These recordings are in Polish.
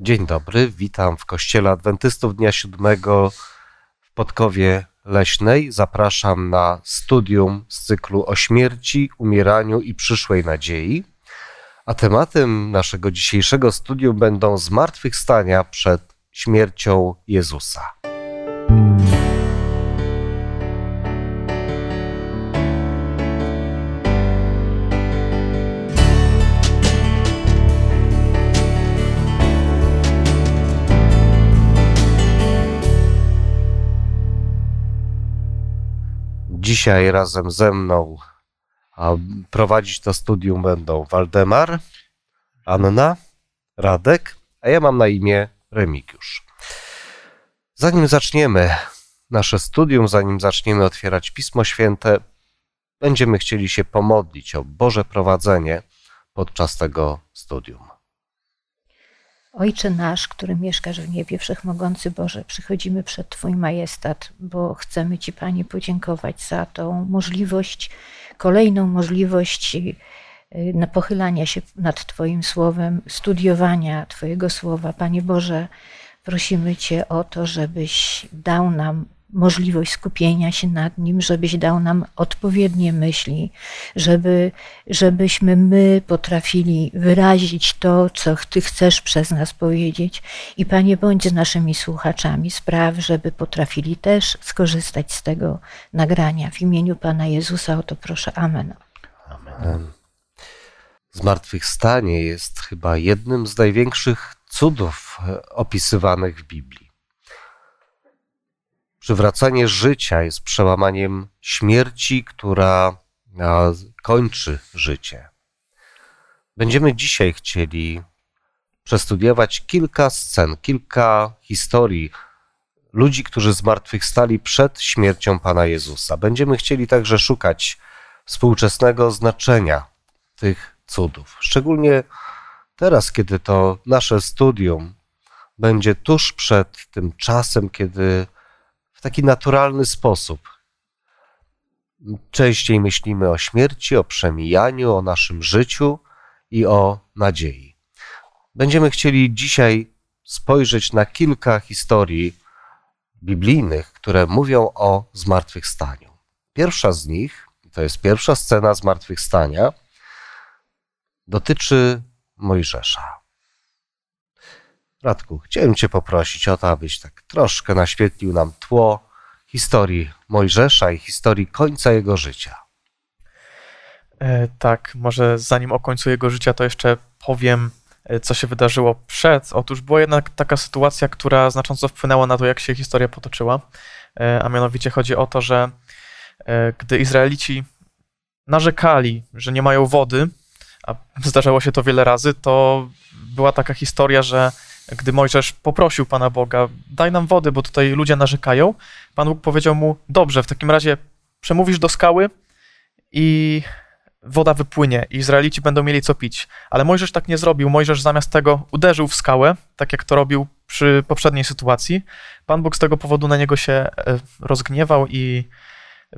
Dzień dobry, witam w Kościele Adwentystów Dnia Siódmego w Podkowie Leśnej. Zapraszam na studium z cyklu o śmierci, umieraniu i przyszłej nadziei. A tematem naszego dzisiejszego studium będą zmartwychwstania przed śmiercią Jezusa. Dzisiaj razem ze mną a prowadzić to studium będą Waldemar, Anna, Radek, a ja mam na imię Remigiusz. Zanim zaczniemy nasze studium, zanim zaczniemy otwierać Pismo Święte, będziemy chcieli się pomodlić o Boże prowadzenie podczas tego studium. Ojcze nasz, który mieszkasz w niebie, wszechmogący Boże, przychodzimy przed Twój majestat, bo chcemy Ci, Panie, podziękować za tą możliwość, kolejną możliwość y, na pochylania się nad Twoim słowem, studiowania Twojego słowa. Panie Boże, prosimy Cię o to, żebyś dał nam możliwość skupienia się nad nim, żebyś dał nam odpowiednie myśli, żeby, żebyśmy my potrafili wyrazić to, co Ty chcesz przez nas powiedzieć. I Panie, bądź z naszymi słuchaczami, spraw, żeby potrafili też skorzystać z tego nagrania. W imieniu Pana Jezusa o to proszę. Amen. Amen. Zmartwychwstanie jest chyba jednym z największych cudów e, opisywanych w Biblii. Przywracanie życia jest przełamaniem śmierci, która kończy życie. Będziemy dzisiaj chcieli przestudiować kilka scen, kilka historii ludzi, którzy zmartwychwstali przed śmiercią Pana Jezusa. Będziemy chcieli także szukać współczesnego znaczenia tych cudów. Szczególnie teraz, kiedy to nasze studium będzie tuż przed tym czasem, kiedy w taki naturalny sposób. Częściej myślimy o śmierci, o przemijaniu, o naszym życiu i o nadziei. Będziemy chcieli dzisiaj spojrzeć na kilka historii biblijnych, które mówią o zmartwychwstaniu. Pierwsza z nich, to jest pierwsza scena zmartwychwstania, dotyczy Mojżesza. Radku, chciałem Cię poprosić o to, abyś tak troszkę naświetlił nam tło historii Mojżesza i historii końca jego życia. E, tak, może zanim o końcu jego życia, to jeszcze powiem, e, co się wydarzyło przed. Otóż była jednak taka sytuacja, która znacząco wpłynęła na to, jak się historia potoczyła. E, a mianowicie chodzi o to, że gdy Izraelici narzekali, że nie mają wody, a zdarzało się to wiele razy, to była taka historia, że gdy Mojżesz poprosił Pana Boga, daj nam wody, bo tutaj ludzie narzekają, Pan Bóg powiedział mu, dobrze, w takim razie przemówisz do skały i woda wypłynie i Izraelici będą mieli co pić. Ale Mojżesz tak nie zrobił. Mojżesz zamiast tego uderzył w skałę, tak jak to robił przy poprzedniej sytuacji. Pan Bóg z tego powodu na niego się e, rozgniewał i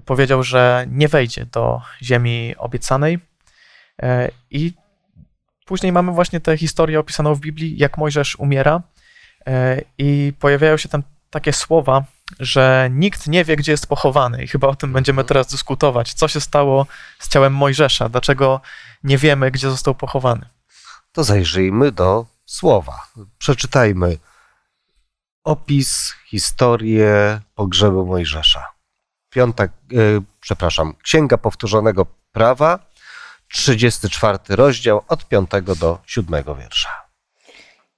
powiedział, że nie wejdzie do ziemi obiecanej. E, I Później mamy właśnie tę historię opisaną w Biblii, jak Mojżesz umiera e, i pojawiają się tam takie słowa, że nikt nie wie, gdzie jest pochowany. I chyba o tym będziemy teraz dyskutować. Co się stało z ciałem Mojżesza? Dlaczego nie wiemy, gdzie został pochowany? To zajrzyjmy do słowa. Przeczytajmy opis, historię pogrzebu Mojżesza. Piąta, e, przepraszam, Księga Powtórzonego Prawa, 34 rozdział od 5 do 7 wiersza.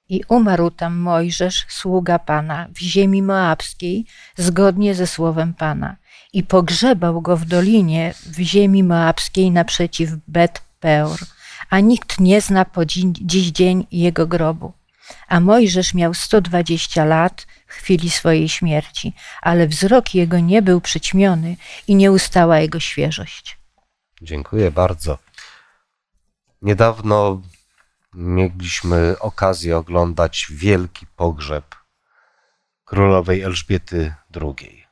I umarł tam Mojżesz, sługa Pana, w ziemi moabskiej, zgodnie ze słowem Pana. I pogrzebał go w dolinie w ziemi moabskiej naprzeciw Bet Peor, a nikt nie zna po dziś dzień jego grobu. A Mojżesz miał 120 lat w chwili swojej śmierci, ale wzrok jego nie był przyćmiony i nie ustała jego świeżość. Dziękuję bardzo. Niedawno mieliśmy okazję oglądać wielki pogrzeb królowej Elżbiety II.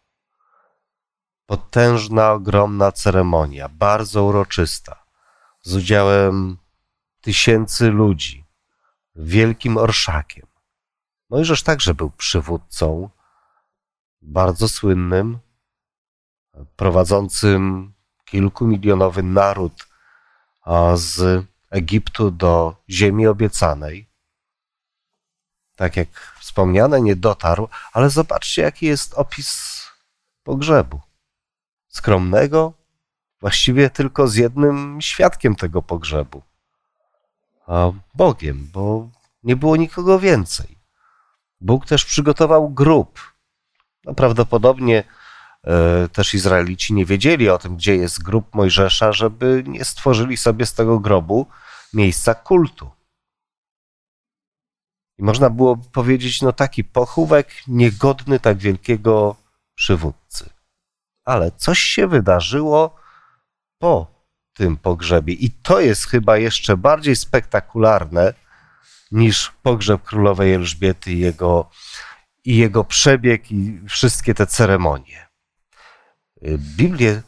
Potężna, ogromna ceremonia, bardzo uroczysta, z udziałem tysięcy ludzi, wielkim orszakiem. Mojżesz także był przywódcą, bardzo słynnym, prowadzącym kilkumilionowy naród z Egiptu do ziemi obiecanej. Tak jak wspomniane, nie dotarł, ale zobaczcie, jaki jest opis pogrzebu. Skromnego, właściwie tylko z jednym świadkiem tego pogrzebu. A Bogiem, bo nie było nikogo więcej. Bóg też przygotował grób. No, prawdopodobnie też Izraelici nie wiedzieli o tym, gdzie jest grób Mojżesza, żeby nie stworzyli sobie z tego grobu miejsca kultu. I można było powiedzieć, no taki pochówek niegodny tak wielkiego przywódcy. Ale coś się wydarzyło po tym pogrzebie i to jest chyba jeszcze bardziej spektakularne niż pogrzeb królowej Elżbiety i jego, i jego przebieg i wszystkie te ceremonie. Biblię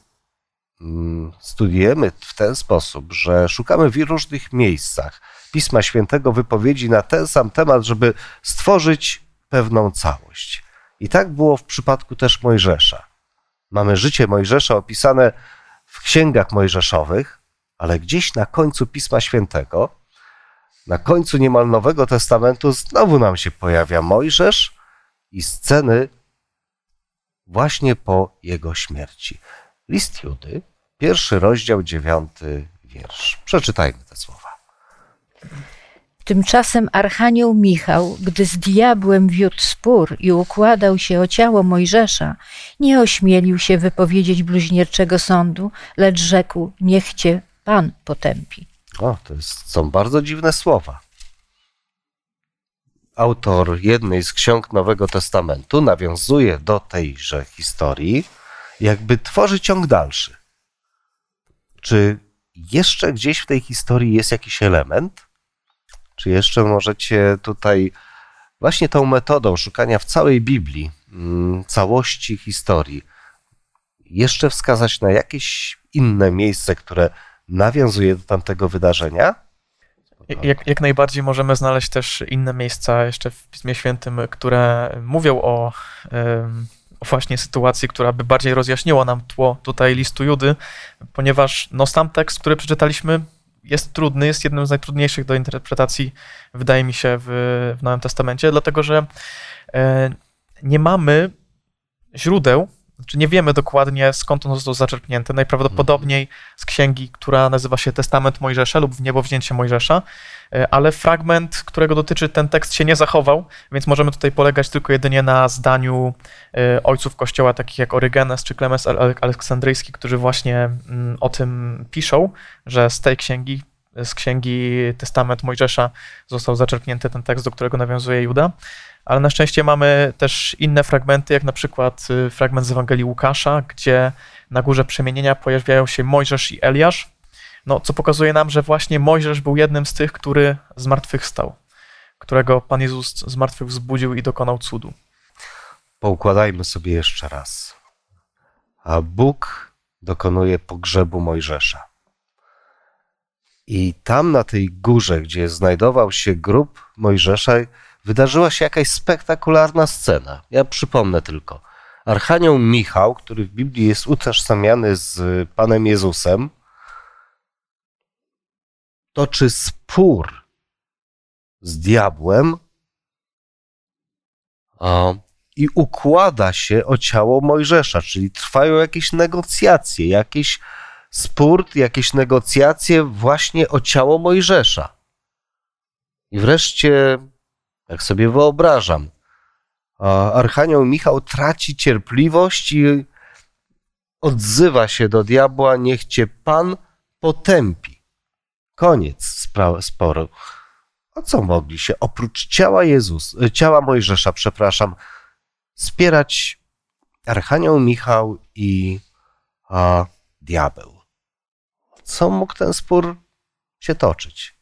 mm, studiujemy w ten sposób, że szukamy w różnych miejscach Pisma Świętego wypowiedzi na ten sam temat, żeby stworzyć pewną całość. I tak było w przypadku też Mojżesza. Mamy życie Mojżesza opisane w księgach mojżeszowych, ale gdzieś na końcu Pisma Świętego, na końcu niemal Nowego Testamentu, znowu nam się pojawia Mojżesz i sceny właśnie po jego śmierci. List Judy, pierwszy rozdział, dziewiąty wiersz. Przeczytajmy te słowa. Tymczasem Archanioł Michał, gdy z diabłem wiódł spór i układał się o ciało Mojżesza, nie ośmielił się wypowiedzieć bluźnierczego sądu, lecz rzekł: Niech cię Pan potępi. O, to jest, są bardzo dziwne słowa. Autor jednej z ksiąg Nowego Testamentu nawiązuje do tejże historii, jakby tworzy ciąg dalszy. Czy jeszcze gdzieś w tej historii jest jakiś element, czy jeszcze możecie tutaj właśnie tą metodą szukania w całej Biblii mm, całości historii jeszcze wskazać na jakieś inne miejsce, które nawiązuje do tamtego wydarzenia? Jak, jak, najbardziej możemy znaleźć też inne miejsca jeszcze w Pismie Świętym, które mówią o, o, właśnie sytuacji, która by bardziej rozjaśniła nam tło tutaj listu Judy, ponieważ no, sam tekst, który przeczytaliśmy, jest trudny, jest jednym z najtrudniejszych do interpretacji, wydaje mi się, w, w Nowym Testamencie, dlatego że e, nie mamy źródeł, czy nie wiemy dokładnie skąd on został zaczerpnięty. Najprawdopodobniej z księgi, która nazywa się Testament Mojżesza lub w niebo Mojżesza, e, ale fragment, którego dotyczy ten tekst się nie zachował, więc możemy tutaj polegać tylko jedynie na zdaniu e, ojców kościoła, takich jak Orygenes czy Klemens Aleksandryjski, którzy właśnie mm, o tym piszą, że z tej księgi z księgi Testament Mojżesza został zaczerpnięty ten tekst, do którego nawiązuje Juda ale na szczęście mamy też inne fragmenty, jak na przykład y, fragment z Ewangelii Łukasza, gdzie na górze przemienienia pojawiają się Mojżesz i Eliasz, no, co pokazuje nam, że właśnie Mojżesz był jednym z tych, który zmartwychwstał, którego Pan Jezus z martwych wzbudził i dokonał cudu. Poukładajmy sobie jeszcze raz. A Bóg dokonuje pogrzebu Mojżesza. I tam na tej górze, gdzie znajdował się grób Mojżesza, wydarzyła się jakaś spektakularna scena. Ja przypomnę tylko. Archanioł Michał, który w Biblii jest utożsamiany z Panem Jezusem, toczy spór z diabłem i układa się o ciało Mojżesza, czyli trwają jakieś negocjacje, jakiś spór, jakieś negocjacje właśnie o ciało Mojżesza. I wreszcie jak sobie wyobrażam. Archanioł Michał traci cierpliwość i odzywa się do diabła, niech cię Pan potępi. Koniec sporu. O co mogli się oprócz ciała Jezus, ciała Mojżesza, przepraszam, spierać Archanioł Michał i a, diabeł? Co mógł ten spór się toczyć?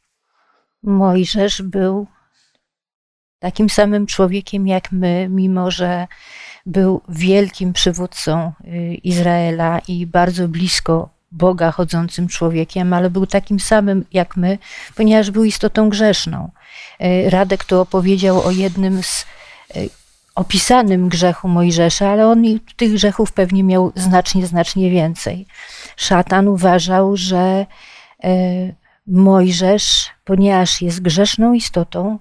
Mojżesz był takim samym człowiekiem jak my, mimo że był wielkim przywódcą y, Izraela i bardzo blisko Boga chodzącym człowiekiem, ale był takim samym jak my, ponieważ był istotą grzeszną. E, Radek tu opowiedział o jednym z e, opisanym grzechu Mojżesza, ale on tych grzechów pewnie miał znacznie, znacznie więcej. Szatan uważał, że Mojżesz, ponieważ jest grzeszną istotą,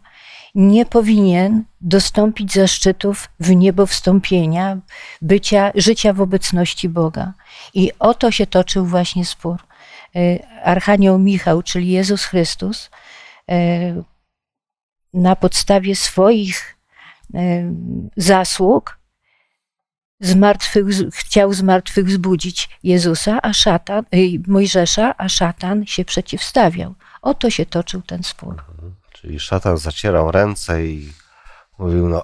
nie powinien dostąpić zaszczytów w niebo wstąpienia, bycia, życia w obecności Boga. I o to się toczył właśnie spór. Archanioł Michał, czyli Jezus Chrystus, na podstawie swoich zasług zmartwych, chciał zmartwych zbudzić Jezusa, a szatan, Mojżesza, a szatan się przeciwstawiał. Oto się toczył ten spór. Czyli szatan zacierał ręce i mówił, no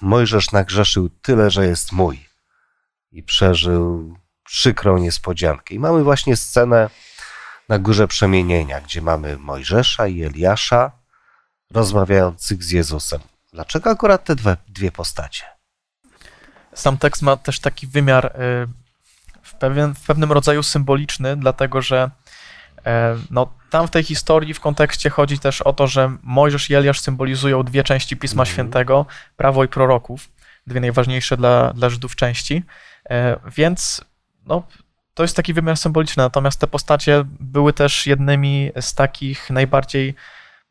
Mojżesz nagrzeszył tyle, że jest mój. I przeżył przykrą niespodziankę. I mamy właśnie scenę na Górze Przemienienia, gdzie mamy Mojżesza i Eliasza rozmawiających z Jezusem. Dlaczego akurat te dwie, dwie postacie? Sam tekst ma też taki wymiar y, w, pewien, w pewnym rodzaju symboliczny, dlatego że no, tam w tej historii w kontekście chodzi też o to, że Mojżesz i Eliasz symbolizują dwie części Pisma mm. Świętego, prawo i proroków, dwie najważniejsze dla, dla Żydów części, e, więc no, to jest taki wymiar symboliczny, natomiast te postacie były też jednymi z takich najbardziej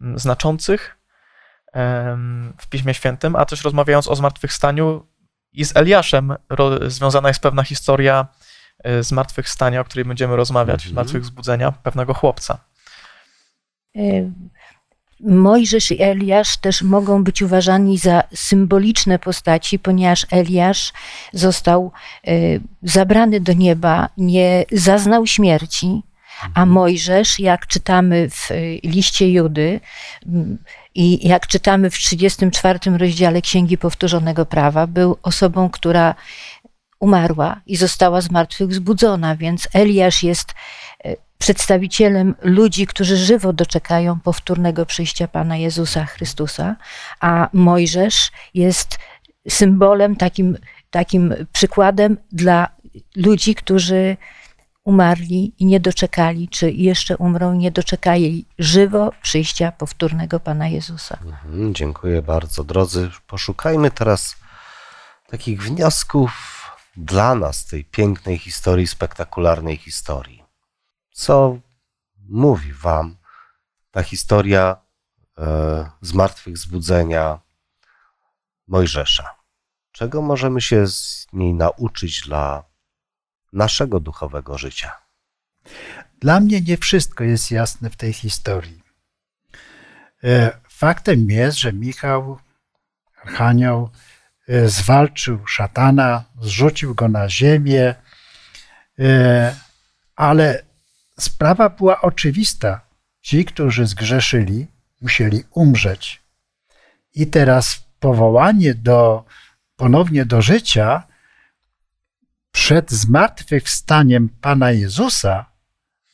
mm, znaczących w Piśmie Świętym, a też rozmawiając o zmartwychwstaniu i z Eliaszem związana jest pewna historia e, zmartwychwstania, o której będziemy rozmawiać, mhm. zmartwychwzbudzenia pewnego chłopca. E, Mojżesz i Eliasz też mogą być uważani za symboliczne postaci, ponieważ Eliasz został e, zabrany do nieba, nie zaznał śmierci, a mhm. Mojżesz, jak czytamy w liście Judy, i jak czytamy w 34 rozdziale Księgi Powtórzonego Prawa, był osobą, która umarła i została z martwych wzbudzona, więc Eliasz jest e, przedstawicielem ludzi, którzy żywo doczekają powtórnego przyjścia Pana Jezusa Chrystusa, a Mojżesz jest symbolem, takim, takim przykładem dla ludzi, którzy umarli i nie doczekali, czy jeszcze umrą i nie doczekali żywo przyjścia powtórnego Pana Jezusa. Mhm, dziękuję bardzo. Drodzy, poszukajmy teraz takich wniosków dla nas tej pięknej historii, spektakularnej historii. Co mówi Wam ta historia e, zmartwychwzbudzenia Mojżesza? Czego możemy się z niej nauczyć dla naszego duchowego życia. Dla mnie nie wszystko jest jasne w tej historii. E, faktem jest, że Michał, Archanioł, zwalczył szatana, zrzucił go na ziemię, e, ale sprawa była oczywista. Ci, którzy zgrzeszyli, musieli umrzeć. I teraz powołanie do, ponownie do życia przed zmartwychwstaniem Pana Jezusa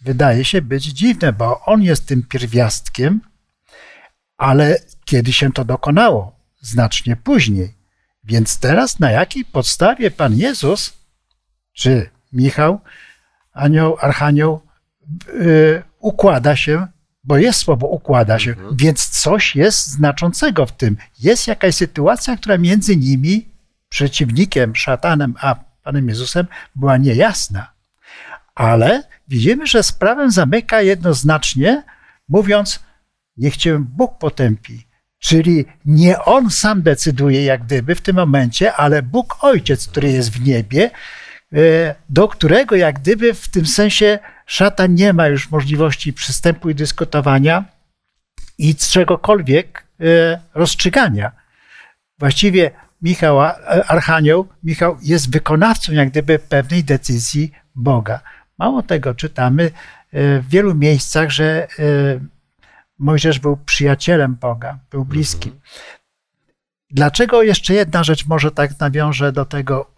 wydaje się być dziwne, bo On jest tym pierwiastkiem, ale kiedy się to dokonało? Znacznie później. Więc teraz na jakiej podstawie Pan Jezus, czy Michał, anioł, archanioł, yy, układa się, bo jest słowo układa się, mhm. więc coś jest znaczącego w tym. Jest jakaś sytuacja, która między nimi, przeciwnikiem, szatanem, a Panem Jezusem była niejasna. Ale widzimy, że sprawę zamyka jednoznacznie, mówiąc, niech cię Bóg potępi. Czyli nie on sam decyduje, jak gdyby w tym momencie, ale Bóg Ojciec, który jest w niebie, e, do którego jak gdyby w tym sensie szatan nie ma już możliwości przystępu i dyskutowania i czegokolwiek e, rozstrzygania. Właściwie Michał, Archanioł, Michał jest wykonawcą jak gdyby pewnej decyzji Boga. Mało tego, czytamy e, w wielu miejscach, że Mojżesz był przyjacielem Boga, był bliskim. Dlaczego jeszcze jedna rzecz może tak nawiążę do tego?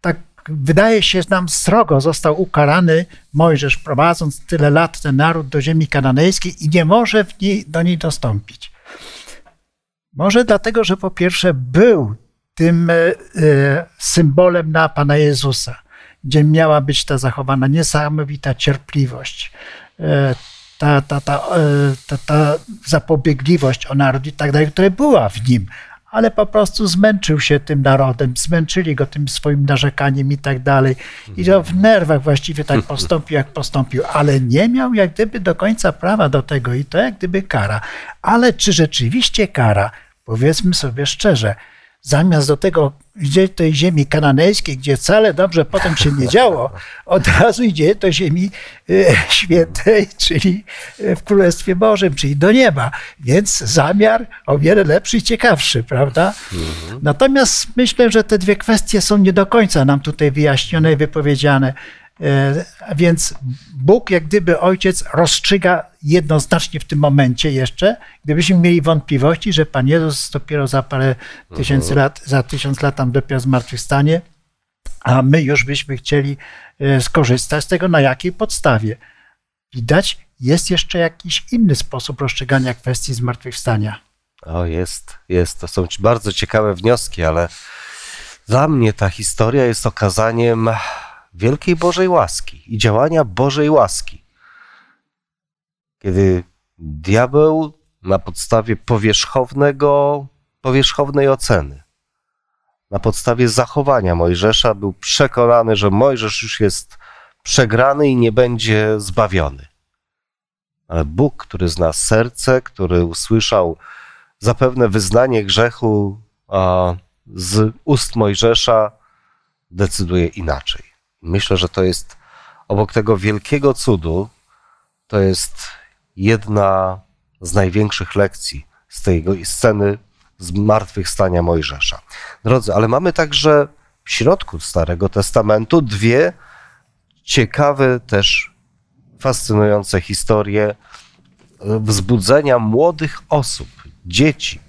Tak wydaje się nam srogo został ukarany Mojżesz, prowadząc tyle lat ten naród do ziemi kananejskiej i nie może niej, do niej dostąpić. Może dlatego, że po pierwsze był tym e, symbolem na Pana Jezusa. gdzie miała być ta zachowana niesamowita cierpliwość, e, ta, ta, ta, e, ta, ta zapobiegliwość o naród i tak dalej, która była w nim, ale po prostu zmęczył się tym narodem, zmęczyli go tym swoim narzekaniem i tak dalej. I to w nerwach właściwie tak postąpił, jak postąpił, ale nie miał jak gdyby do końca prawa do tego i to jak gdyby kara. Ale czy rzeczywiście kara? Powiedzmy sobie szczerze, zamiast do tego idzie tej ziemi kananejskiej, gdzie wcale dobrze potem się nie działo, od razu idzie do ziemi e, świętej, czyli e, w Królestwie Bożym, czyli do nieba. Więc zamiar o wiele lepszy i ciekawszy, prawda? Natomiast myślę, że te dwie kwestie są nie do końca nam tutaj wyjaśnione i wypowiedziane. E, więc Bóg, jak gdyby ojciec, rozstrzyga jednoznacznie w tym momencie jeszcze, gdybyśmy mieli wątpliwości, że Pan Jezus dopiero za parę tysięcy lat, za tysiąc lat tam dopiero zmartwychwstanie, a my już byśmy chcieli e, skorzystać z tego, na jakiej podstawie. Widać, jest jeszcze jakiś inny sposób rozstrzygania kwestii zmartwychwstania. O, jest, jest. To są bardzo ciekawe wnioski, ale dla mnie ta historia jest okazaniem wielkiej Bożej łaski i działania Bożej łaski. Kiedy diabeł na podstawie powierzchownego, powierzchownej oceny, na podstawie zachowania Mojżesza był przekonany, że Mojżesz już jest przegrany i nie będzie zbawiony. Ale Bóg, który zna serce, który usłyszał zapewne wyznanie grzechu z ust Mojżesza decyduje inaczej. Myślę, że to jest obok tego wielkiego cudu, to jest jedna z największych lekcji z tej sceny zmartwychwstania Mojżesza. Drodzy, ale mamy także w środku Starego Testamentu dwie ciekawe, też fascynujące historie wzbudzenia młodych osób, dzieci,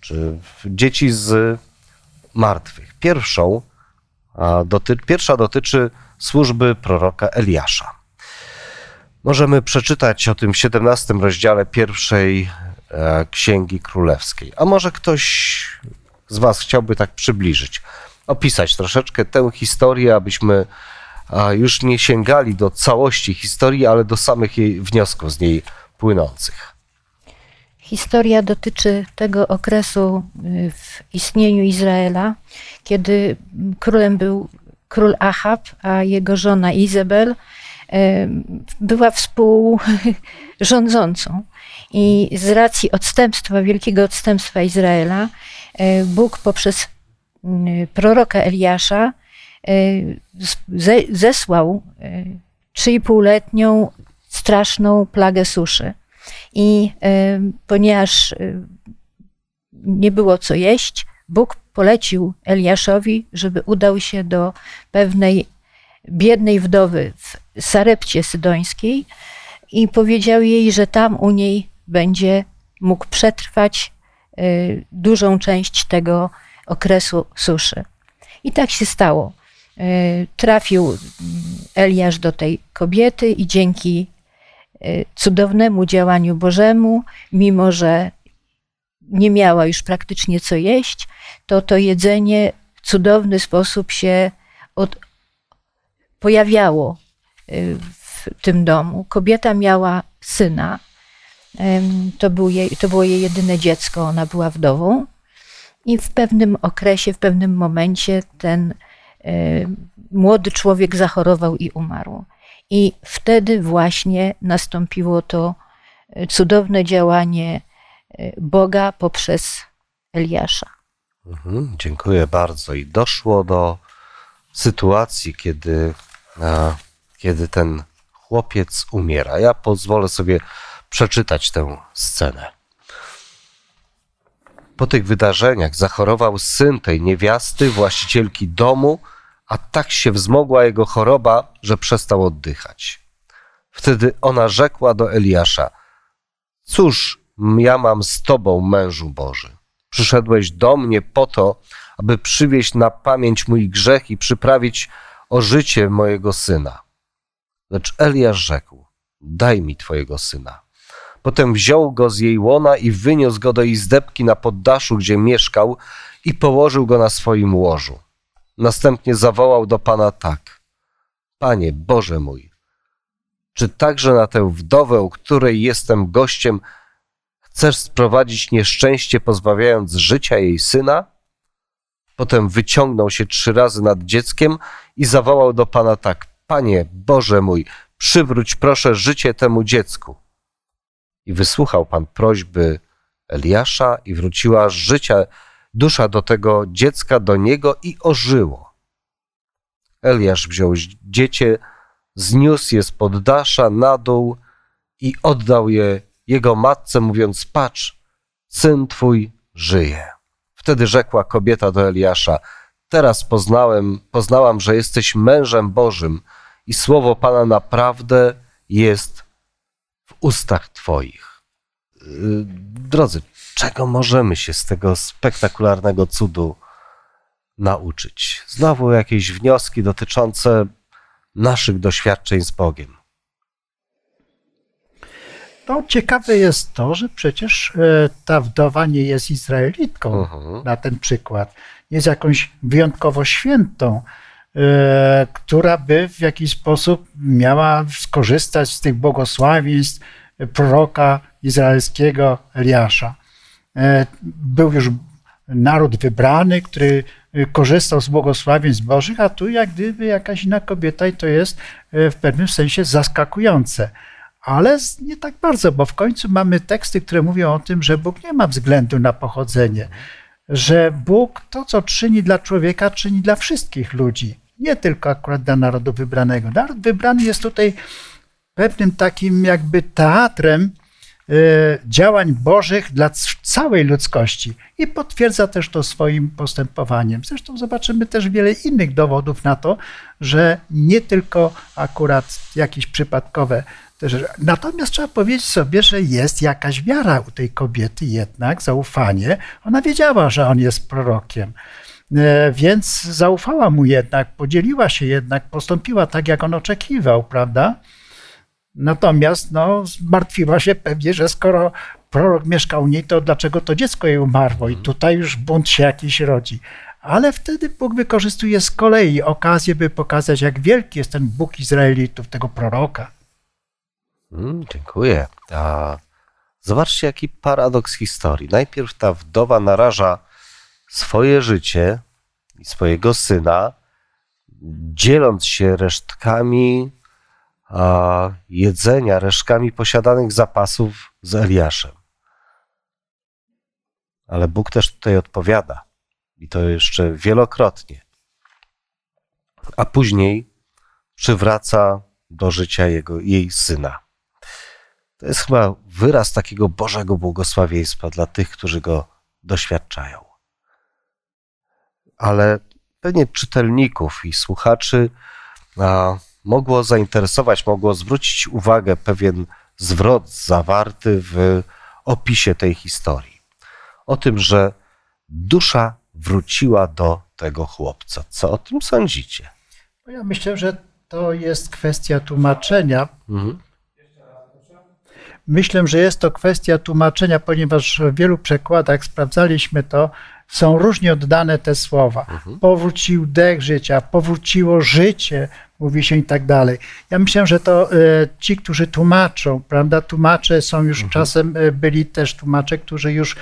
czy dzieci z martwych. Pierwszą, doty, pierwsza dotyczy służby proroka Eliasza. Możemy przeczytać o tym w 17 rozdziale pierwszej e, Księgi Królewskiej. A może ktoś z Was chciałby tak przybliżyć, opisać troszeczkę tę historię, abyśmy już nie sięgali do całości historii, ale do samych jej wniosków z niej płynących. Historia dotyczy tego okresu y, w istnieniu Izraela, kiedy królem był król Ahab, a jego żona Izabel była współrządzącą. I z racji odstępstwa, wielkiego odstępstwa Izraela, y, Bóg poprzez y, proroka Eliasza ze- zesłał y, trzyipółletnią straszną plagę suszy. I ponieważ nie było co jeść, Bóg polecił Eliaszowi, żeby udał się do pewnej biednej wdowy w Sarepcie Sydońskiej i powiedział jej, że tam u niej będzie mógł przetrwać y, dużą część tego okresu suszy. I tak się stało. Y, Trafił mm, Eliasz do tej kobiety i dzięki cudownemu działaniu Bożemu, mimo że nie miała już praktycznie co jeść, to to jedzenie w cudowny sposób się od, pojawiało y, w tym domu. Kobieta miała syna. To, był jej, to było jej jedyne dziecko, ona była wdową. I w pewnym okresie, w pewnym momencie ten e, młody człowiek zachorował i umarł. I wtedy właśnie nastąpiło to e, cudowne działanie e, Boga poprzez Eliasza. Mhm, dziękuję bardzo. I doszło do sytuacji, kiedy, a, kiedy ten chłopiec umiera. Ja pozwolę sobie przeczytać tę scenę. Po tych wydarzeniach zachorował syn tej niewiasty, właścicielki domu, a tak się wzmogła jego choroba, że przestał oddychać. Wtedy ona rzekła do Eliasza: Cóż ja mam z tobą, mężu Boży? Przyszedłeś do mnie po to, aby przywieźć na pamięć mój grzech i przyprawić o życie mojego syna. Lecz Eliasz rzekł: Daj mi twojego syna. Potem wziął go z jej łona i wyniósł go do izdebki na poddaszu, gdzie mieszkał, i położył go na swoim łożu. Następnie zawołał do pana tak: Panie Boże mój, czy także na tę wdowę, u której jestem gościem, chcesz sprowadzić nieszczęście, pozbawiając życia jej syna? Potem wyciągnął się trzy razy nad dzieckiem i zawołał do Pana tak: Panie Boże mój, przywróć proszę życie temu dziecku. I wysłuchał Pan prośby Eliasza i wróciła życia, dusza do tego dziecka do niego i ożyło. Eliasz wziął dziecię, zniósł je z poddasza na dół i oddał je jego matce, mówiąc: Patrz, syn twój żyje. Wtedy rzekła kobieta do Eliasza: Teraz poznałem, poznałam, że jesteś mężem Bożym i słowo Pana naprawdę jest w ustach Twoich. Yy, drodzy, czego możemy się z tego spektakularnego cudu nauczyć? Znowu jakieś wnioski dotyczące naszych doświadczeń z Bogiem. No, ciekawe jest to, że przecież e, ta wdowa nie jest Izraelitką Mhm. na ten przykład. Jest jakąś wyjątkowo świętą, e, która by w jakiś sposób miała skorzystać z tych błogosławieństw proroka izraelskiego Eliasza. E, Był już naród wybrany, który e, korzystał z błogosławieństw Bożych, a tu jak gdyby jakaś inna kobieta i to jest e, w pewnym sensie zaskakujące. Ale nie tak bardzo, bo w końcu mamy teksty, które mówią o tym, że Bóg nie ma względu na pochodzenie, że Bóg to, co czyni dla człowieka, czyni dla wszystkich ludzi, nie tylko akurat dla narodu wybranego. Naród wybrany jest tutaj pewnym takim jakby teatrem e, działań Bożych dla całej ludzkości i potwierdza też to swoim postępowaniem. Zresztą zobaczymy też wiele innych dowodów na to, że nie tylko akurat jakieś przypadkowe te rzeczy. Natomiast trzeba powiedzieć sobie, że jest jakaś wiara u tej kobiety jednak, zaufanie. Ona wiedziała, że on jest prorokiem. E, Więc zaufała mu jednak, podzieliła się jednak, postąpiła tak, jak on oczekiwał, prawda? Natomiast no, zmartwiła się pewnie, że skoro prorok mieszkał u niej, to dlaczego to dziecko jej umarło? I tutaj już bunt się jakiś rodzi. Ale wtedy Bóg wykorzystuje z kolei okazję, by pokazać, jak wielki jest ten Bóg Izraelitów, tego proroka. Mm, dziękuję. A zobaczcie, jaki paradoks historii. Najpierw ta wdowa naraża swoje życie i swojego syna, dzieląc się resztkami jedzenia, resztkami posiadanych zapasów z Eliaszem. Ale Bóg też tutaj odpowiada. I to jeszcze wielokrotnie. A później przywraca do życia jego, jej syna. To jest chyba wyraz takiego Bożego błogosławieństwa dla tych, którzy go doświadczają. Ale pewnie czytelników i słuchaczy a, mogło zainteresować, mogło zwrócić uwagę pewien zwrot zawarty w opisie tej historii. O tym, że dusza wróciła do tego chłopca. Co o tym sądzicie? No Ja myślę, że to jest kwestia tłumaczenia. Mhm. Myślę, że jest to kwestia tłumaczenia, ponieważ w wielu przekładach sprawdzaliśmy to, są różnie oddane te słowa. Powrócił dech życia, powróciło życie, mówi się i tak dalej. Ja myślę, że to e, ci, którzy tłumaczą, prawda, tłumacze są już czasem, e, byli też tłumacze, którzy już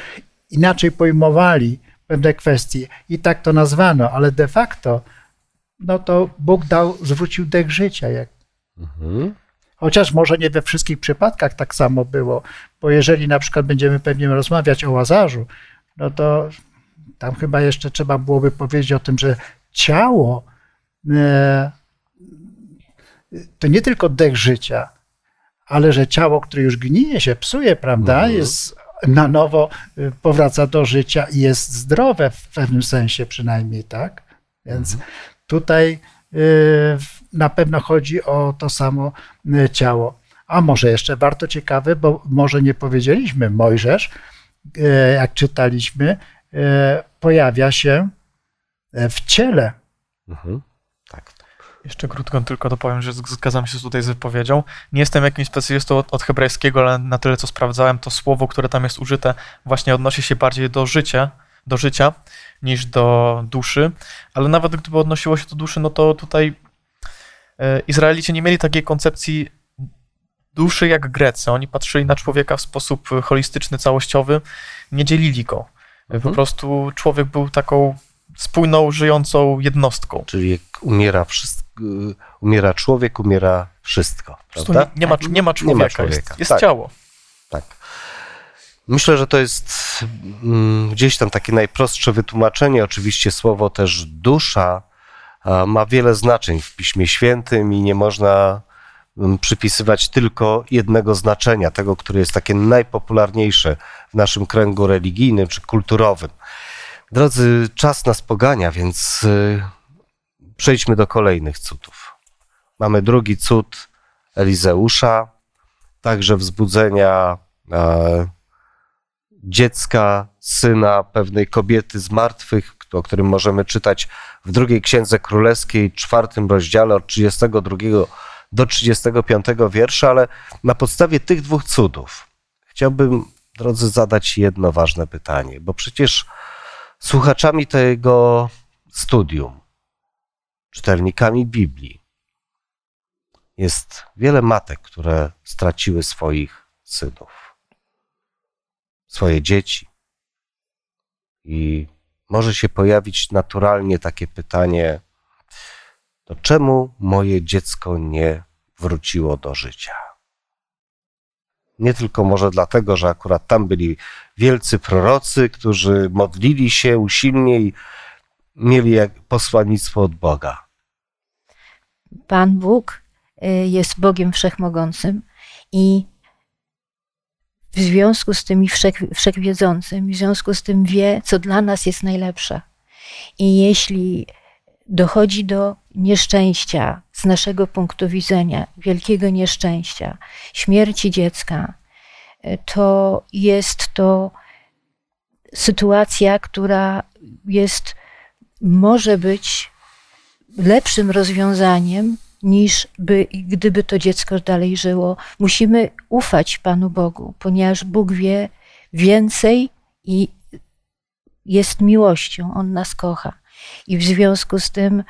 inaczej pojmowali pewne kwestie i tak to nazwano, ale de facto no to Bóg dał, zwrócił dech życia, jak Mhm. Chociaż może nie we wszystkich przypadkach tak samo było, bo jeżeli na przykład będziemy pewnie rozmawiać o Łazarzu, no to tam chyba jeszcze trzeba byłoby powiedzieć o tym, że ciało e, to nie tylko dech życia, ale że ciało, które już gnije się, psuje, prawda, Mhm. jest na nowo e, powraca do życia i jest zdrowe w pewnym sensie przynajmniej, tak? Więc tutaj e, na pewno chodzi o to samo e, ciało. A może jeszcze warto ciekawe, bo może nie powiedzieliśmy, Mojżesz, jak czytaliśmy, pojawia się w ciele. Mhm. Jeszcze krótko tylko dopowiem, że zgadzam się tutaj z wypowiedzią. Nie jestem jakimś specjalistą od, od hebrajskiego, ale na tyle, co sprawdzałem, to słowo, które tam jest użyte, właśnie odnosi się bardziej do życia, do życia niż do duszy. Ale nawet gdyby odnosiło się do duszy, no to tutaj e, Izraelici nie mieli takiej koncepcji duszy jak Grecy. Oni patrzyli na człowieka w sposób holistyczny, całościowy, nie dzielili go. Po Mhm. prostu człowiek był taką spójną, żyjącą jednostką. Czyli jak umiera, wszystko, umiera człowiek, umiera wszystko. Prawda? nie, nie, ma, nie ma człowieka, człowieka, jest, jest tak. ciało. Tak. Myślę, że to jest mm, gdzieś tam takie najprostsze wytłumaczenie. Oczywiście słowo też dusza ma wiele znaczeń w Piśmie Świętym i nie można mm, przypisywać tylko jednego znaczenia, tego, które jest takie najpopularniejsze w naszym kręgu religijnym czy kulturowym. Drodzy, czas nas pogania, więc y, przejdźmy do kolejnych cudów. Mamy drugi cud Elizeusza, także wzbudzenia e, dziecka, syna pewnej kobiety z martwych, o którym możemy czytać w drugiej księdze królewskiej, czwartym rozdziale od 32 do 35 wiersza, ale na podstawie tych dwóch cudów chciałbym, drodzy, zadać jedno ważne pytanie, bo przecież słuchaczami tego studium, czytelnikami Biblii, jest wiele matek, które straciły swoich synów, swoje dzieci. I może się pojawić naturalnie takie pytanie: to czemu moje dziecko nie wróciło do życia? Nie tylko może dlatego, że akurat tam byli wielcy prorocy, którzy modlili się usilnie i mieli posłannictwo od Boga. Pan Bóg y, jest Bogiem Wszechmogącym i w związku z tym wszech, wszechwiedzącym, w związku z tym wie, co dla nas jest najlepsze. I jeśli dochodzi do nieszczęścia z naszego punktu widzenia, wielkiego nieszczęścia, śmierci dziecka, y, to jest to sytuacja, która jest, może być lepszym rozwiązaniem niż by, gdyby to dziecko dalej żyło. Musimy ufać Panu Bogu, ponieważ Bóg wie więcej i jest miłością, On nas kocha. I w związku z tym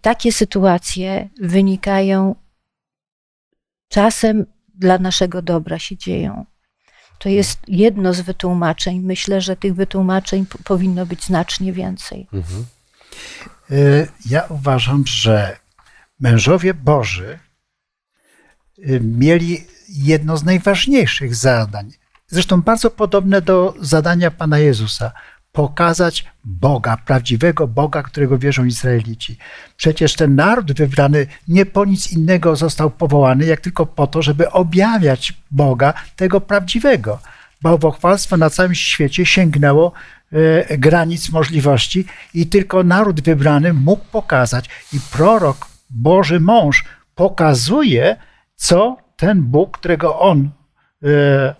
takie sytuacje wynikają czasem dla naszego dobra się dzieją. To jest jedno z wytłumaczeń. Myślę, że tych wytłumaczeń powinno być znacznie więcej. Mhm. Y, Ja uważam, że mężowie Boży y, mieli jedno z najważniejszych zadań, zresztą bardzo podobne do zadania Pana Jezusa. Pokazać Boga, prawdziwego Boga, którego wierzą Izraelici. Przecież ten naród wybrany nie po nic innego został powołany, jak tylko po to, żeby objawiać Boga, tego prawdziwego. Bałwochwalstwo na całym świecie sięgnęło e, granic możliwości i tylko naród wybrany mógł pokazać. I prorok, Boży mąż, pokazuje, co ten Bóg, którego on e,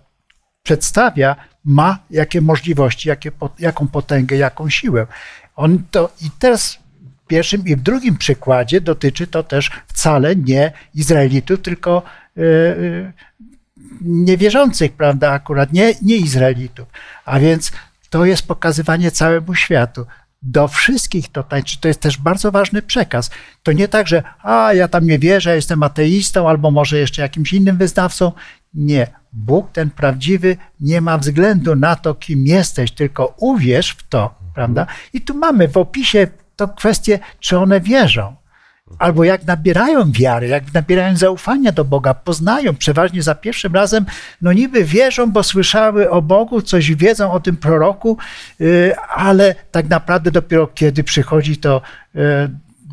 przedstawia, ma jakie możliwości, jakie, jaką potęgę, jaką siłę. On to i teraz w pierwszym i w drugim przykładzie dotyczy to też wcale nie Izraelitów, tylko e, niewierzących, prawda, akurat nie, nie Izraelitów. A więc to jest pokazywanie całemu światu. Do wszystkich to tańczy. To jest też bardzo ważny przekaz. To nie tak, że a ja tam nie wierzę, jestem ateistą, albo może jeszcze jakimś innym wyznawcą. Nie. Bóg ten prawdziwy nie ma względu na to, kim jesteś, tylko uwierz w to, prawda? I tu mamy w opisie to kwestię, czy one wierzą. Albo jak nabierają wiary, jak nabierają zaufania do Boga, poznają przeważnie za pierwszym razem, no niby wierzą, bo słyszały o Bogu, coś wiedzą o tym proroku, y, ale tak naprawdę dopiero kiedy przychodzi to y,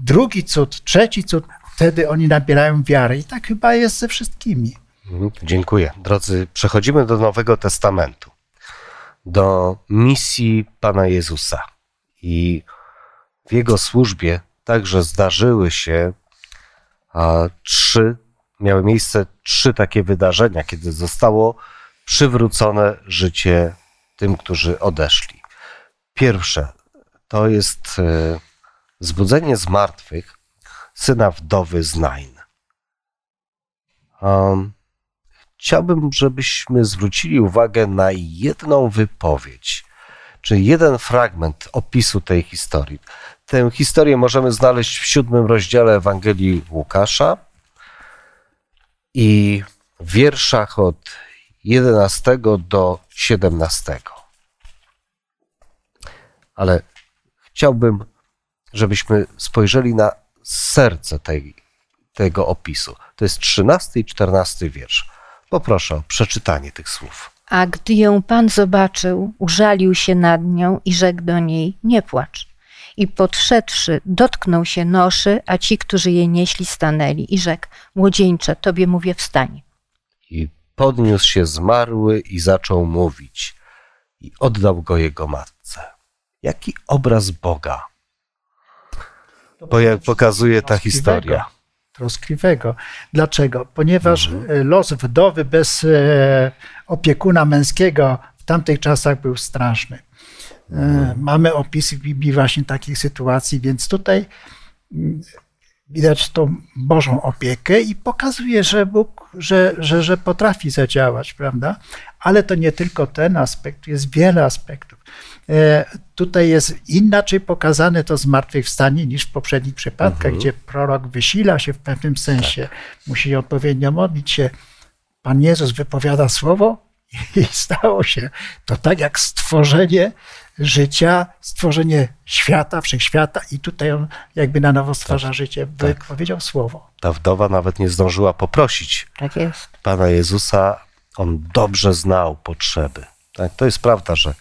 drugi cud, trzeci cud, wtedy oni nabierają wiary. I tak chyba jest ze wszystkimi. Mhm, Dziękuję. Drodzy, przechodzimy do Nowego Testamentu, do misji Pana Jezusa. I w Jego służbie także zdarzyły się a, trzy, miały miejsce trzy takie wydarzenia, kiedy zostało przywrócone życie tym, którzy odeszli. Pierwsze to jest e, zbudzenie z martwych syna wdowy z Nain. Um, chciałbym, żebyśmy zwrócili uwagę na jedną wypowiedź, czy jeden fragment opisu tej historii. tę historię możemy znaleźć w siódmym rozdziale Ewangelii Łukasza i w wierszach od 11 do 17. Ale chciałbym, żebyśmy spojrzeli na serce tej, tego opisu. To jest 13 i 14 wiersz. Poproszę o przeczytanie tych słów. A gdy ją Pan zobaczył, użalił się nad nią i rzekł do niej: Nie płacz. I podszedłszy, dotknął się noszy, a ci, którzy jej nieśli, stanęli i rzekł: Młodzieńcze, tobie mówię, wstań. I podniósł się zmarły i zaczął mówić, i oddał go jego matce. Jaki obraz Boga bo jak pokazuje ta historia. Troskliwego. Dlaczego? Ponieważ e, los wdowy bez e, opiekuna męskiego w tamtych czasach był straszny. E, Mamy opisy w Biblii właśnie takich sytuacji, więc tutaj mm, widać tą Bożą opiekę i pokazuje, że Bóg, że, że, że potrafi zadziałać, prawda? Ale to nie tylko ten aspekt, jest wiele aspektów. E, Tutaj jest inaczej pokazane to zmartwychwstanie niż w poprzednich przypadkach, gdzie prorok wysila się w pewnym sensie, musi odpowiednio modlić się. Pan Jezus wypowiada słowo i stało się. To tak jak stworzenie życia, stworzenie świata, wszechświata i tutaj on jakby na nowo stwarza życie. Wypowiedział słowo. Ta wdowa nawet nie zdążyła poprosić Tak jest. Pana Jezusa. On dobrze znał potrzeby. Tak, to jest prawda, że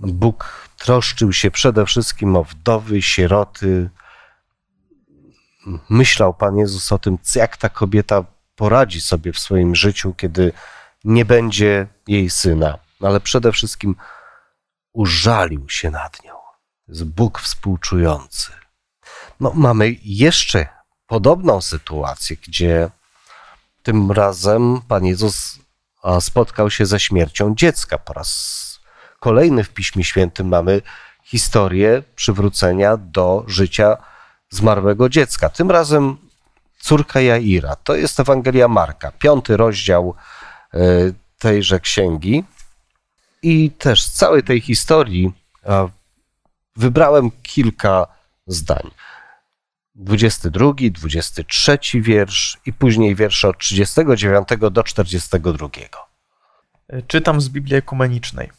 Bóg troszczył się przede wszystkim o wdowy, sieroty. Myślał Pan Jezus o tym, jak ta kobieta poradzi sobie w swoim życiu, kiedy nie będzie jej syna. Ale przede wszystkim użalił się nad nią. Jest Bóg współczujący. No, mamy jeszcze podobną sytuację, gdzie tym razem Pan Jezus spotkał się ze śmiercią dziecka. Po raz kolejny w Piśmie Świętym mamy historię przywrócenia do życia zmarłego dziecka. Tym razem córka Jaira. To jest Ewangelia Marka, piąty rozdział e, tejże księgi. I też z całej tej historii wybrałem kilka zdań. 22, 23 wiersz i później wiersze od 39 do 42. Czytam z Biblii Ekumenicznej.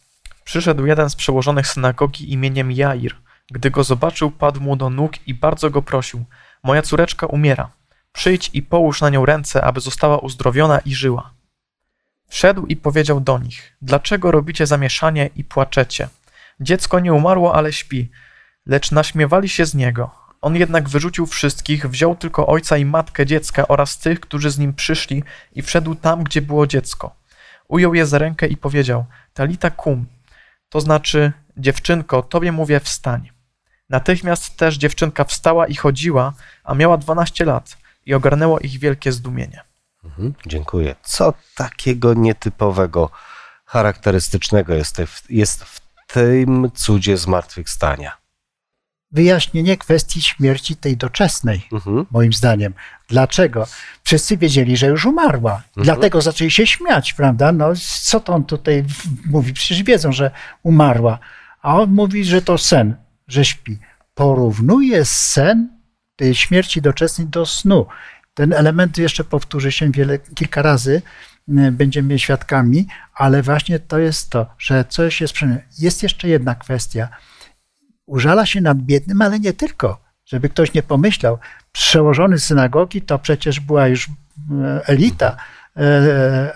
Przyszedł jeden z przełożonych synagogi imieniem Jair. Gdy go zobaczył, padł mu do nóg i bardzo go prosił: Moja córeczka umiera. Przyjdź i połóż na nią ręce, aby została uzdrowiona i żyła. Wszedł i powiedział do nich: Dlaczego robicie zamieszanie i płaczecie? Dziecko nie umarło, ale śpi. Lecz naśmiewali się z niego. On jednak wyrzucił wszystkich, wziął tylko ojca i matkę dziecka oraz tych, którzy z nim przyszli i wszedł tam, gdzie było dziecko. Ujął je za rękę i powiedział: Talita kum, to znaczy, dziewczynko, tobie mówię, wstań. Natychmiast też dziewczynka wstała i chodziła, a miała 12 lat i ogarnęło ich wielkie zdumienie. Mhm, dziękuję. Co takiego nietypowego, charakterystycznego jest, jest w tym cudzie zmartwychwstania? Wyjaśnienie kwestii śmierci tej doczesnej. Mhm. moim zdaniem. Dlaczego? Wszyscy wiedzieli, że już umarła. Dlatego zaczęli się śmiać, prawda? No, co to on tutaj mówi? Przecież wiedzą, że umarła. A on mówi, że to sen, że śpi. Porównuje sen tej śmierci doczesnej do snu. Ten element jeszcze powtórzy się wiele, kilka razy, y, będziemy świadkami, ale właśnie to jest to, że coś jest przy Jest jeszcze jedna kwestia użala się nad biednym, ale nie tylko. Żeby ktoś nie pomyślał, przełożony synagogi to przecież była już e, elita e, e,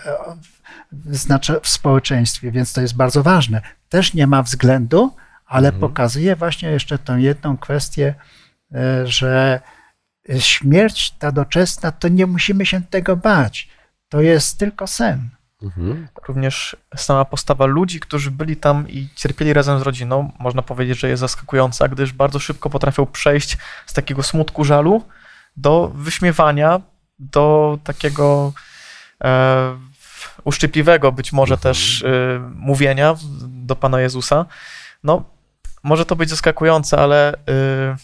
znaczy w społeczeństwie, więc to jest bardzo ważne. Też nie ma względu, ale pokazuje właśnie jeszcze tą jedną kwestię, że śmierć ta doczesna, to nie musimy się tego bać. To jest tylko sen. Mhm. Również sama postawa ludzi, którzy byli tam i cierpieli razem z rodziną, można powiedzieć, że jest zaskakująca, gdyż bardzo szybko potrafią przejść z takiego smutku, żalu do wyśmiewania, do takiego e, uszczypliwego być może też e, mówienia do Pana Jezusa. No, może to być zaskakujące, ale e,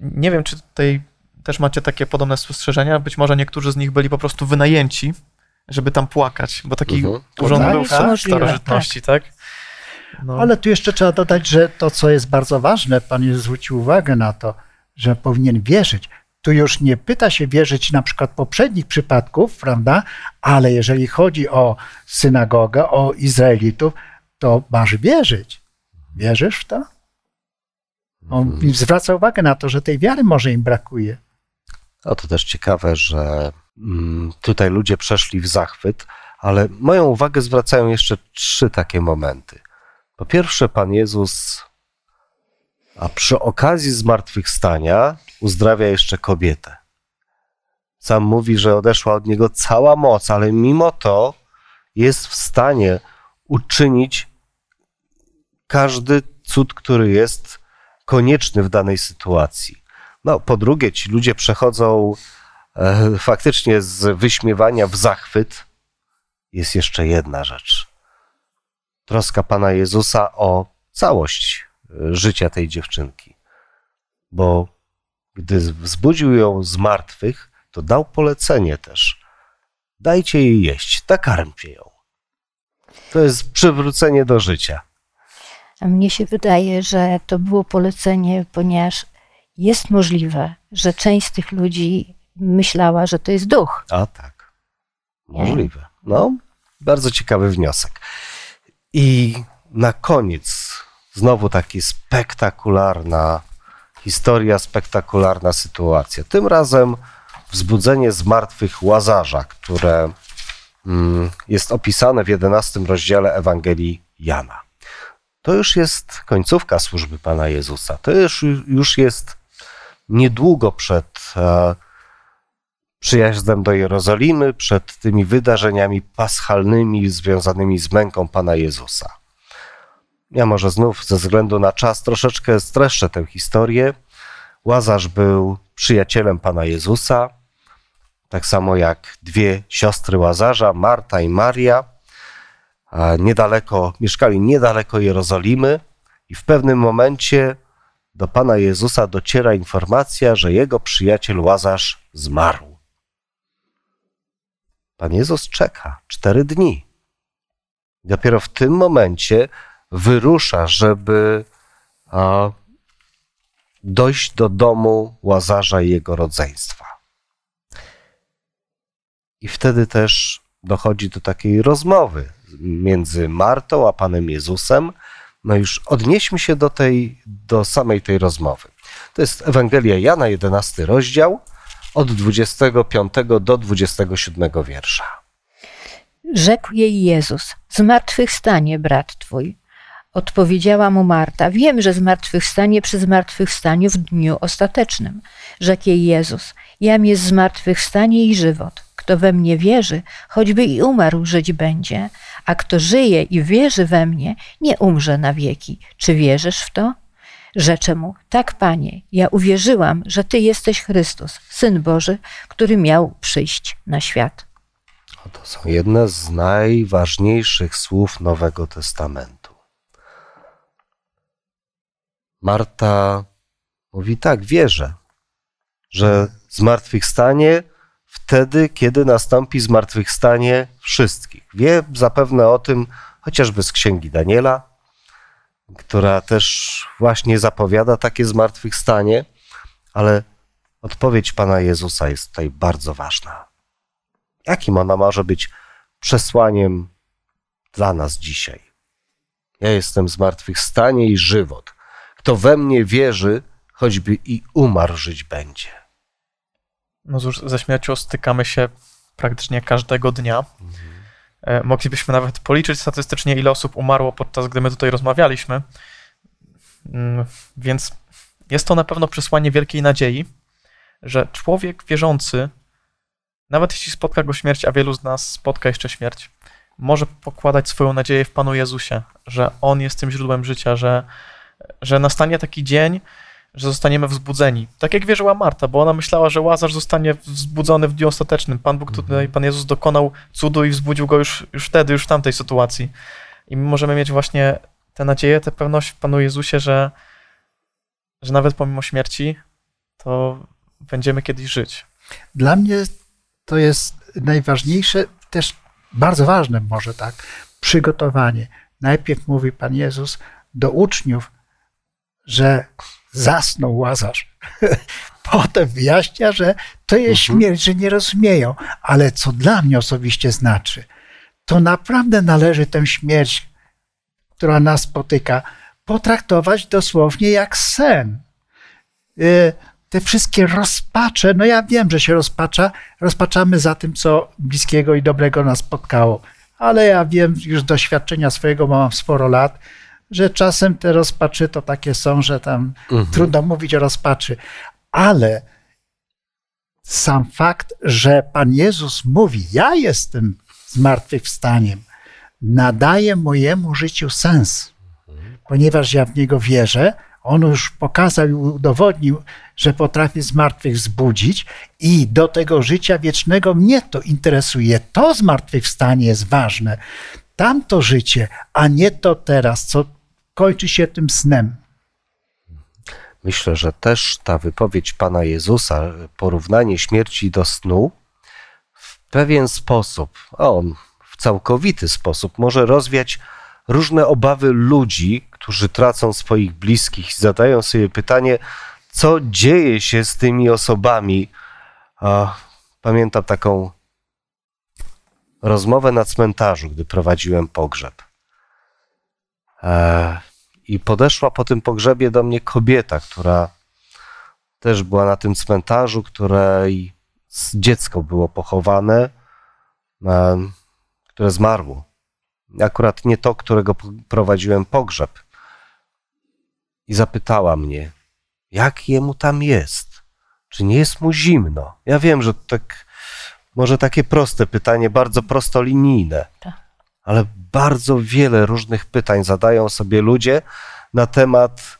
nie wiem, czy tutaj też macie takie podobne spostrzeżenia. Być może niektórzy z nich byli po prostu wynajęci, żeby tam płakać, bo taki Mhm. urząd Tak, był w tak, starożytności, tak? No, Ale tu jeszcze trzeba dodać, że to, co jest bardzo ważne, Pan Jezus zwrócił uwagę na to, że powinien wierzyć. Tu już nie pyta się wierzyć na przykład poprzednich przypadków, prawda? Ale jeżeli chodzi o synagogę, o Izraelitów, to masz wierzyć. Wierzysz w to? On zwraca uwagę na to, że tej wiary może im brakuje. No to też ciekawe, że tutaj ludzie przeszli w zachwyt, ale moją uwagę zwracają jeszcze trzy takie momenty. Po pierwsze, Pan Jezus, a przy okazji zmartwychwstania uzdrawia jeszcze kobietę. Sam mówi, że odeszła od niego cała moc, ale mimo to jest w stanie uczynić każdy cud, który jest konieczny w danej sytuacji. No, po drugie, ci ludzie przechodzą faktycznie z wyśmiewania w zachwyt. Jest jeszcze jedna rzecz. Troska Pana Jezusa o całość e, życia tej dziewczynki. Bo gdy wzbudził ją z martwych, to dał polecenie też. Dajcie jej jeść, nakarmcie ją. To jest przywrócenie do życia. A mnie się wydaje, że to było polecenie, ponieważ jest możliwe, że część z tych ludzi myślała, że to jest duch. A tak. Możliwe. No, bardzo ciekawy wniosek. I na koniec znowu taki spektakularna historia, spektakularna sytuacja. Tym razem wzbudzenie z martwych Łazarza, które mm, jest opisane w 11 rozdziale Ewangelii Jana. To już jest końcówka służby Pana Jezusa. To już, już jest niedługo przed e, przyjazdem do Jerozolimy, przed tymi wydarzeniami paschalnymi związanymi z męką Pana Jezusa. Ja może znów ze względu na czas troszeczkę streszczę tę historię. Łazarz był przyjacielem Pana Jezusa, tak samo jak dwie siostry Łazarza, Marta i Maria. Niedaleko, mieszkali niedaleko Jerozolimy i w pewnym momencie do Pana Jezusa dociera informacja, że jego przyjaciel Łazarz zmarł. Pan Jezus czeka cztery dni. Dopiero w tym momencie wyrusza, żeby a, dojść do domu Łazarza i jego rodzeństwa. I wtedy też dochodzi do takiej rozmowy między Martą a Panem Jezusem. No już odnieśmy się do, tej, do samej tej rozmowy. To jest Ewangelia Jana, 11 rozdział, od 25 do 27 wiersza. Rzekł jej Jezus: Zmartwychwstanie, brat twój. Odpowiedziała mu Marta: Wiem, że zmartwychwstanie przy zmartwychwstaniu w dniu ostatecznym. Rzekł jej Jezus: Jam jest zmartwychwstanie i żywot. Kto we mnie wierzy, choćby i umarł, żyć będzie, a kto żyje i wierzy we mnie, nie umrze na wieki. Czy wierzysz w to? Rzeczę mu: Tak, panie, ja uwierzyłam, że ty jesteś Chrystus, syn Boży, który miał przyjść na świat. To są jedne z najważniejszych słów Nowego Testamentu. Marta mówi: Tak, wierzę, że zmartwychwstanie wtedy, kiedy nastąpi zmartwychwstanie wszystkich. Wie zapewne o tym chociażby z księgi Daniela, która też właśnie zapowiada takie zmartwychwstanie, ale odpowiedź Pana Jezusa jest tutaj bardzo ważna. Jakim ona może być przesłaniem dla nas dzisiaj? Ja jestem zmartwychwstanie i żywot. Kto we mnie wierzy, choćby i umarł, żyć będzie. No cóż, ze śmiercią stykamy się praktycznie każdego dnia. E, Moglibyśmy nawet policzyć statystycznie, ile osób umarło podczas gdy my tutaj rozmawialiśmy. Mm, Więc jest to na pewno przesłanie wielkiej nadziei, że człowiek wierzący, nawet jeśli spotka go śmierć, a wielu z nas spotka jeszcze śmierć, może pokładać swoją nadzieję w Panu Jezusie, że On jest tym źródłem życia, że, że nastanie taki dzień, że zostaniemy wzbudzeni. Tak jak wierzyła Marta, bo ona myślała, że Łazarz zostanie wzbudzony w dniu ostatecznym. Pan Bóg tutaj, Pan Jezus dokonał cudu i wzbudził go już, już wtedy, już w tamtej sytuacji. I my możemy mieć właśnie tę nadzieję, tę pewność w Panu Jezusie, że, że nawet pomimo śmierci, to będziemy kiedyś żyć. Dla mnie to jest najważniejsze, też bardzo ważne może tak, przygotowanie. Najpierw mówi Pan Jezus do uczniów, że zasnął Łazarz. Potem wyjaśnia, że to jest Mhm. śmierć, że nie rozumieją. Ale co dla mnie osobiście znaczy, to naprawdę należy tę śmierć, która nas spotyka, potraktować dosłownie jak sen. Y, Te wszystkie rozpacze, no ja wiem, że się rozpacza, rozpaczamy za tym, co bliskiego i dobrego nas spotkało, ale ja wiem już z doświadczenia swojego, mam sporo lat, że czasem te rozpaczy to takie są, że tam Mhm. trudno mówić o rozpaczy, ale sam fakt, że Pan Jezus mówi, ja jestem zmartwychwstaniem, nadaje mojemu życiu sens, ponieważ ja w Niego wierzę. On już pokazał i udowodnił, że potrafi zmartwych wzbudzić i do tego życia wiecznego mnie to interesuje. To zmartwychwstanie jest ważne. Tamto życie, a nie to teraz, co kończy się tym snem. Myślę, że też ta wypowiedź Pana Jezusa, porównanie śmierci do snu, w pewien sposób, a on w całkowity sposób, może rozwiać różne obawy ludzi, którzy tracą swoich bliskich zadają sobie pytanie, co dzieje się z tymi osobami. Pamiętam taką rozmowę na cmentarzu, gdy prowadziłem pogrzeb. E, I podeszła po tym pogrzebie do mnie kobieta, która też była na tym cmentarzu, której dziecko było pochowane, e, które zmarło. Akurat nie to, którego prowadziłem pogrzeb. I zapytała mnie, jak jemu tam jest? Czy nie jest mu zimno? Ja wiem, że tak, może takie proste pytanie, bardzo prostolinijne, Tak. Ale bardzo wiele różnych pytań zadają sobie ludzie na temat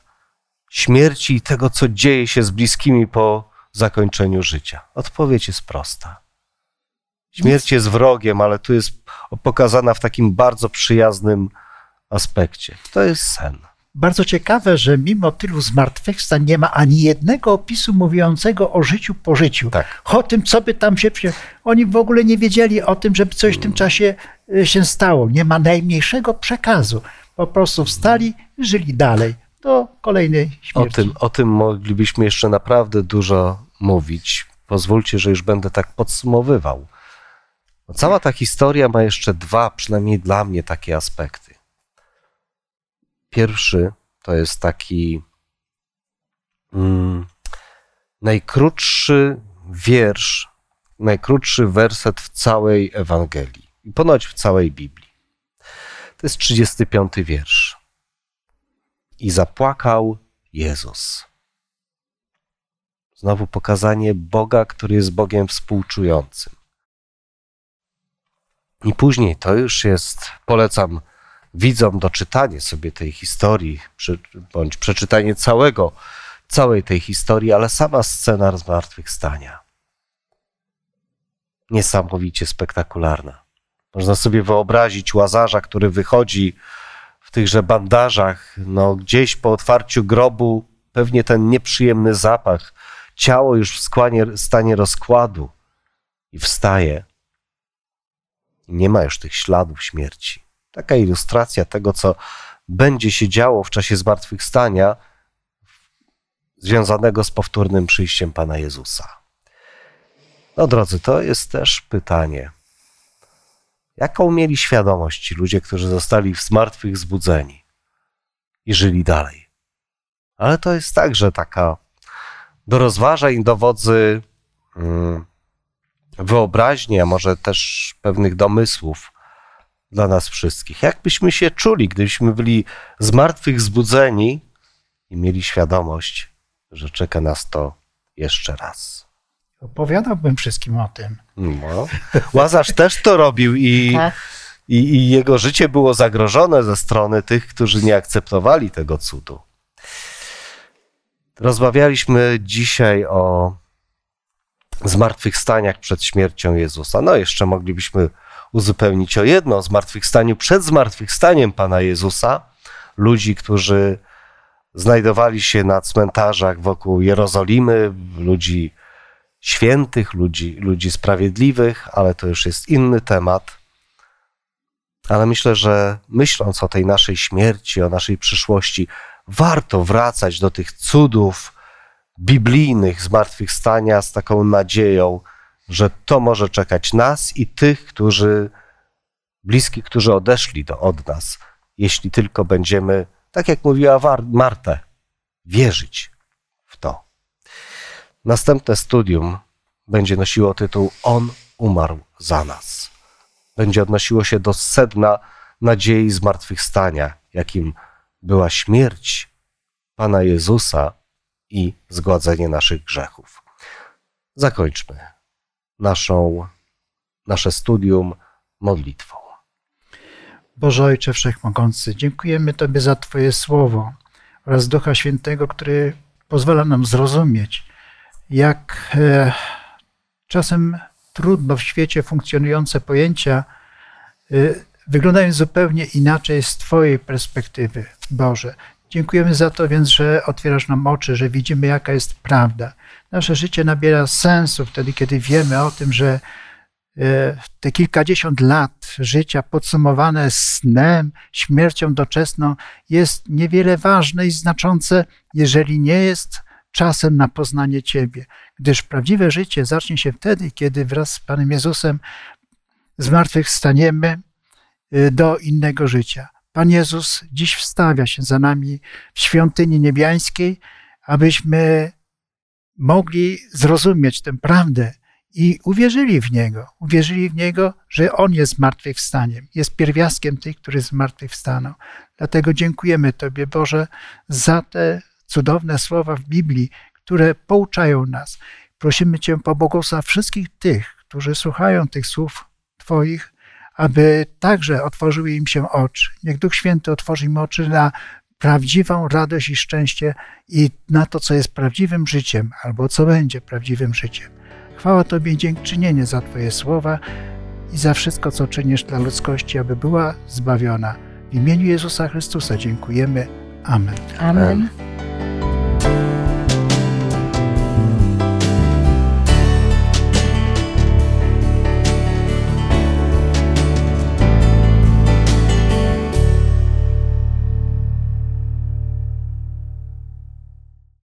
śmierci i tego, co dzieje się z bliskimi po zakończeniu życia. Odpowiedź jest prosta. Śmierć jest wrogiem, ale tu jest pokazana w takim bardzo przyjaznym aspekcie. To jest sen. Bardzo ciekawe, że mimo tylu zmartwychwstań nie ma ani jednego opisu mówiącego o życiu po życiu. Tak. O tym, co by tam się. Oni w ogóle nie wiedzieli o tym, żeby coś w tym czasie się stało. Nie ma najmniejszego przekazu. Po prostu wstali, żyli dalej do kolejnej O śmierci. tym, o tym moglibyśmy jeszcze naprawdę dużo mówić. Pozwólcie, że już będę tak podsumowywał. No, Cała ta historia ma jeszcze dwa, przynajmniej dla mnie, takie aspekty. Pierwszy to jest taki mm, najkrótszy wiersz, najkrótszy werset w całej Ewangelii ponoć w całej Biblii. To jest 35 wiersz. I zapłakał Jezus. Znowu pokazanie Boga, który jest Bogiem współczującym. I później to już jest, polecam widzom doczytanie sobie tej historii, bądź przeczytanie całego, całej tej historii, ale sama scena zmartwychwstania. Niesamowicie spektakularna. Można sobie wyobrazić łazarza, który wychodzi w tychże bandażach, no gdzieś po otwarciu grobu, pewnie ten nieprzyjemny zapach, ciało już w skłanie, stanie rozkładu i wstaje. Nie ma już tych śladów śmierci. Taka ilustracja tego, co będzie się działo w czasie zmartwychwstania, związanego z powtórnym przyjściem Pana Jezusa. No drodzy, to jest też pytanie. Jaką mieli świadomość ci ludzie, którzy zostali w zmartwych zbudzeni i żyli dalej? Ale to jest także taka do rozważań, do mm, wyobraźni, a może też pewnych domysłów dla nas wszystkich. Jak byśmy się czuli, gdybyśmy byli zmartwych zbudzeni i mieli świadomość, że czeka nas to jeszcze raz? Opowiadałbym wszystkim o tym. No. Łazarz też to robił i, Tak. i, i jego życie było zagrożone ze strony tych, którzy nie akceptowali tego cudu. Rozmawialiśmy dzisiaj o zmartwychwstaniach przed śmiercią Jezusa. No, jeszcze moglibyśmy uzupełnić o jedno: o zmartwychwstaniu przed zmartwychwstaniem Pana Jezusa. Ludzi, którzy znajdowali się na cmentarzach wokół Jerozolimy, ludzi świętych, ludzi, ludzi sprawiedliwych, ale to już jest inny temat. ale myślę, że myśląc o tej naszej śmierci, o naszej przyszłości, warto wracać do tych cudów biblijnych zmartwychwstania z taką nadzieją, że to może czekać nas i tych, którzy bliskich, którzy odeszli do, od nas, jeśli tylko będziemy, tak jak mówiła Marta, wierzyć w to. Następne studium będzie nosiło tytuł On umarł za nas. Będzie odnosiło się do sedna nadziei zmartwychwstania, jakim była śmierć Pana Jezusa i zgładzenie naszych grzechów. Zakończmy naszą, nasze studium modlitwą. Boże Ojcze Wszechmogący, dziękujemy Tobie za Twoje słowo oraz Ducha Świętego, który pozwala nam zrozumieć, jak e, czasem trudno w świecie funkcjonujące pojęcia e, wyglądają zupełnie inaczej z Twojej perspektywy, Boże. Dziękujemy za to więc, że otwierasz nam oczy, że widzimy, jaka jest prawda. Nasze życie nabiera sensu wtedy, kiedy wiemy o tym, że e, te kilkadziesiąt lat życia podsumowane snem, śmiercią doczesną jest niewiele ważne i znaczące, jeżeli nie jest czasem na poznanie Ciebie. Gdyż prawdziwe życie zacznie się wtedy, kiedy wraz z Panem Jezusem zmartwychwstaniemy y, do innego życia. Pan Jezus dziś wstawia się za nami w świątyni niebiańskiej, abyśmy mogli zrozumieć tę prawdę i uwierzyli w Niego. Uwierzyli w Niego, że On jest zmartwychwstaniem, jest pierwiastkiem tych, którzy zmartwychwstaną. Dlatego dziękujemy Tobie, Boże, za te cudowne słowa w Biblii, które pouczają nas. Prosimy Cię, pobłogosław wszystkich tych, którzy słuchają tych słów Twoich, aby także otworzyły im się oczy. Niech Duch Święty otworzy im oczy na prawdziwą radość i szczęście i na to, co jest prawdziwym życiem, albo co będzie prawdziwym życiem. Chwała Tobie i dziękczynienie za Twoje słowa i za wszystko, co czynisz dla ludzkości, aby była zbawiona. W imieniu Jezusa Chrystusa dziękujemy. Amen. Amen.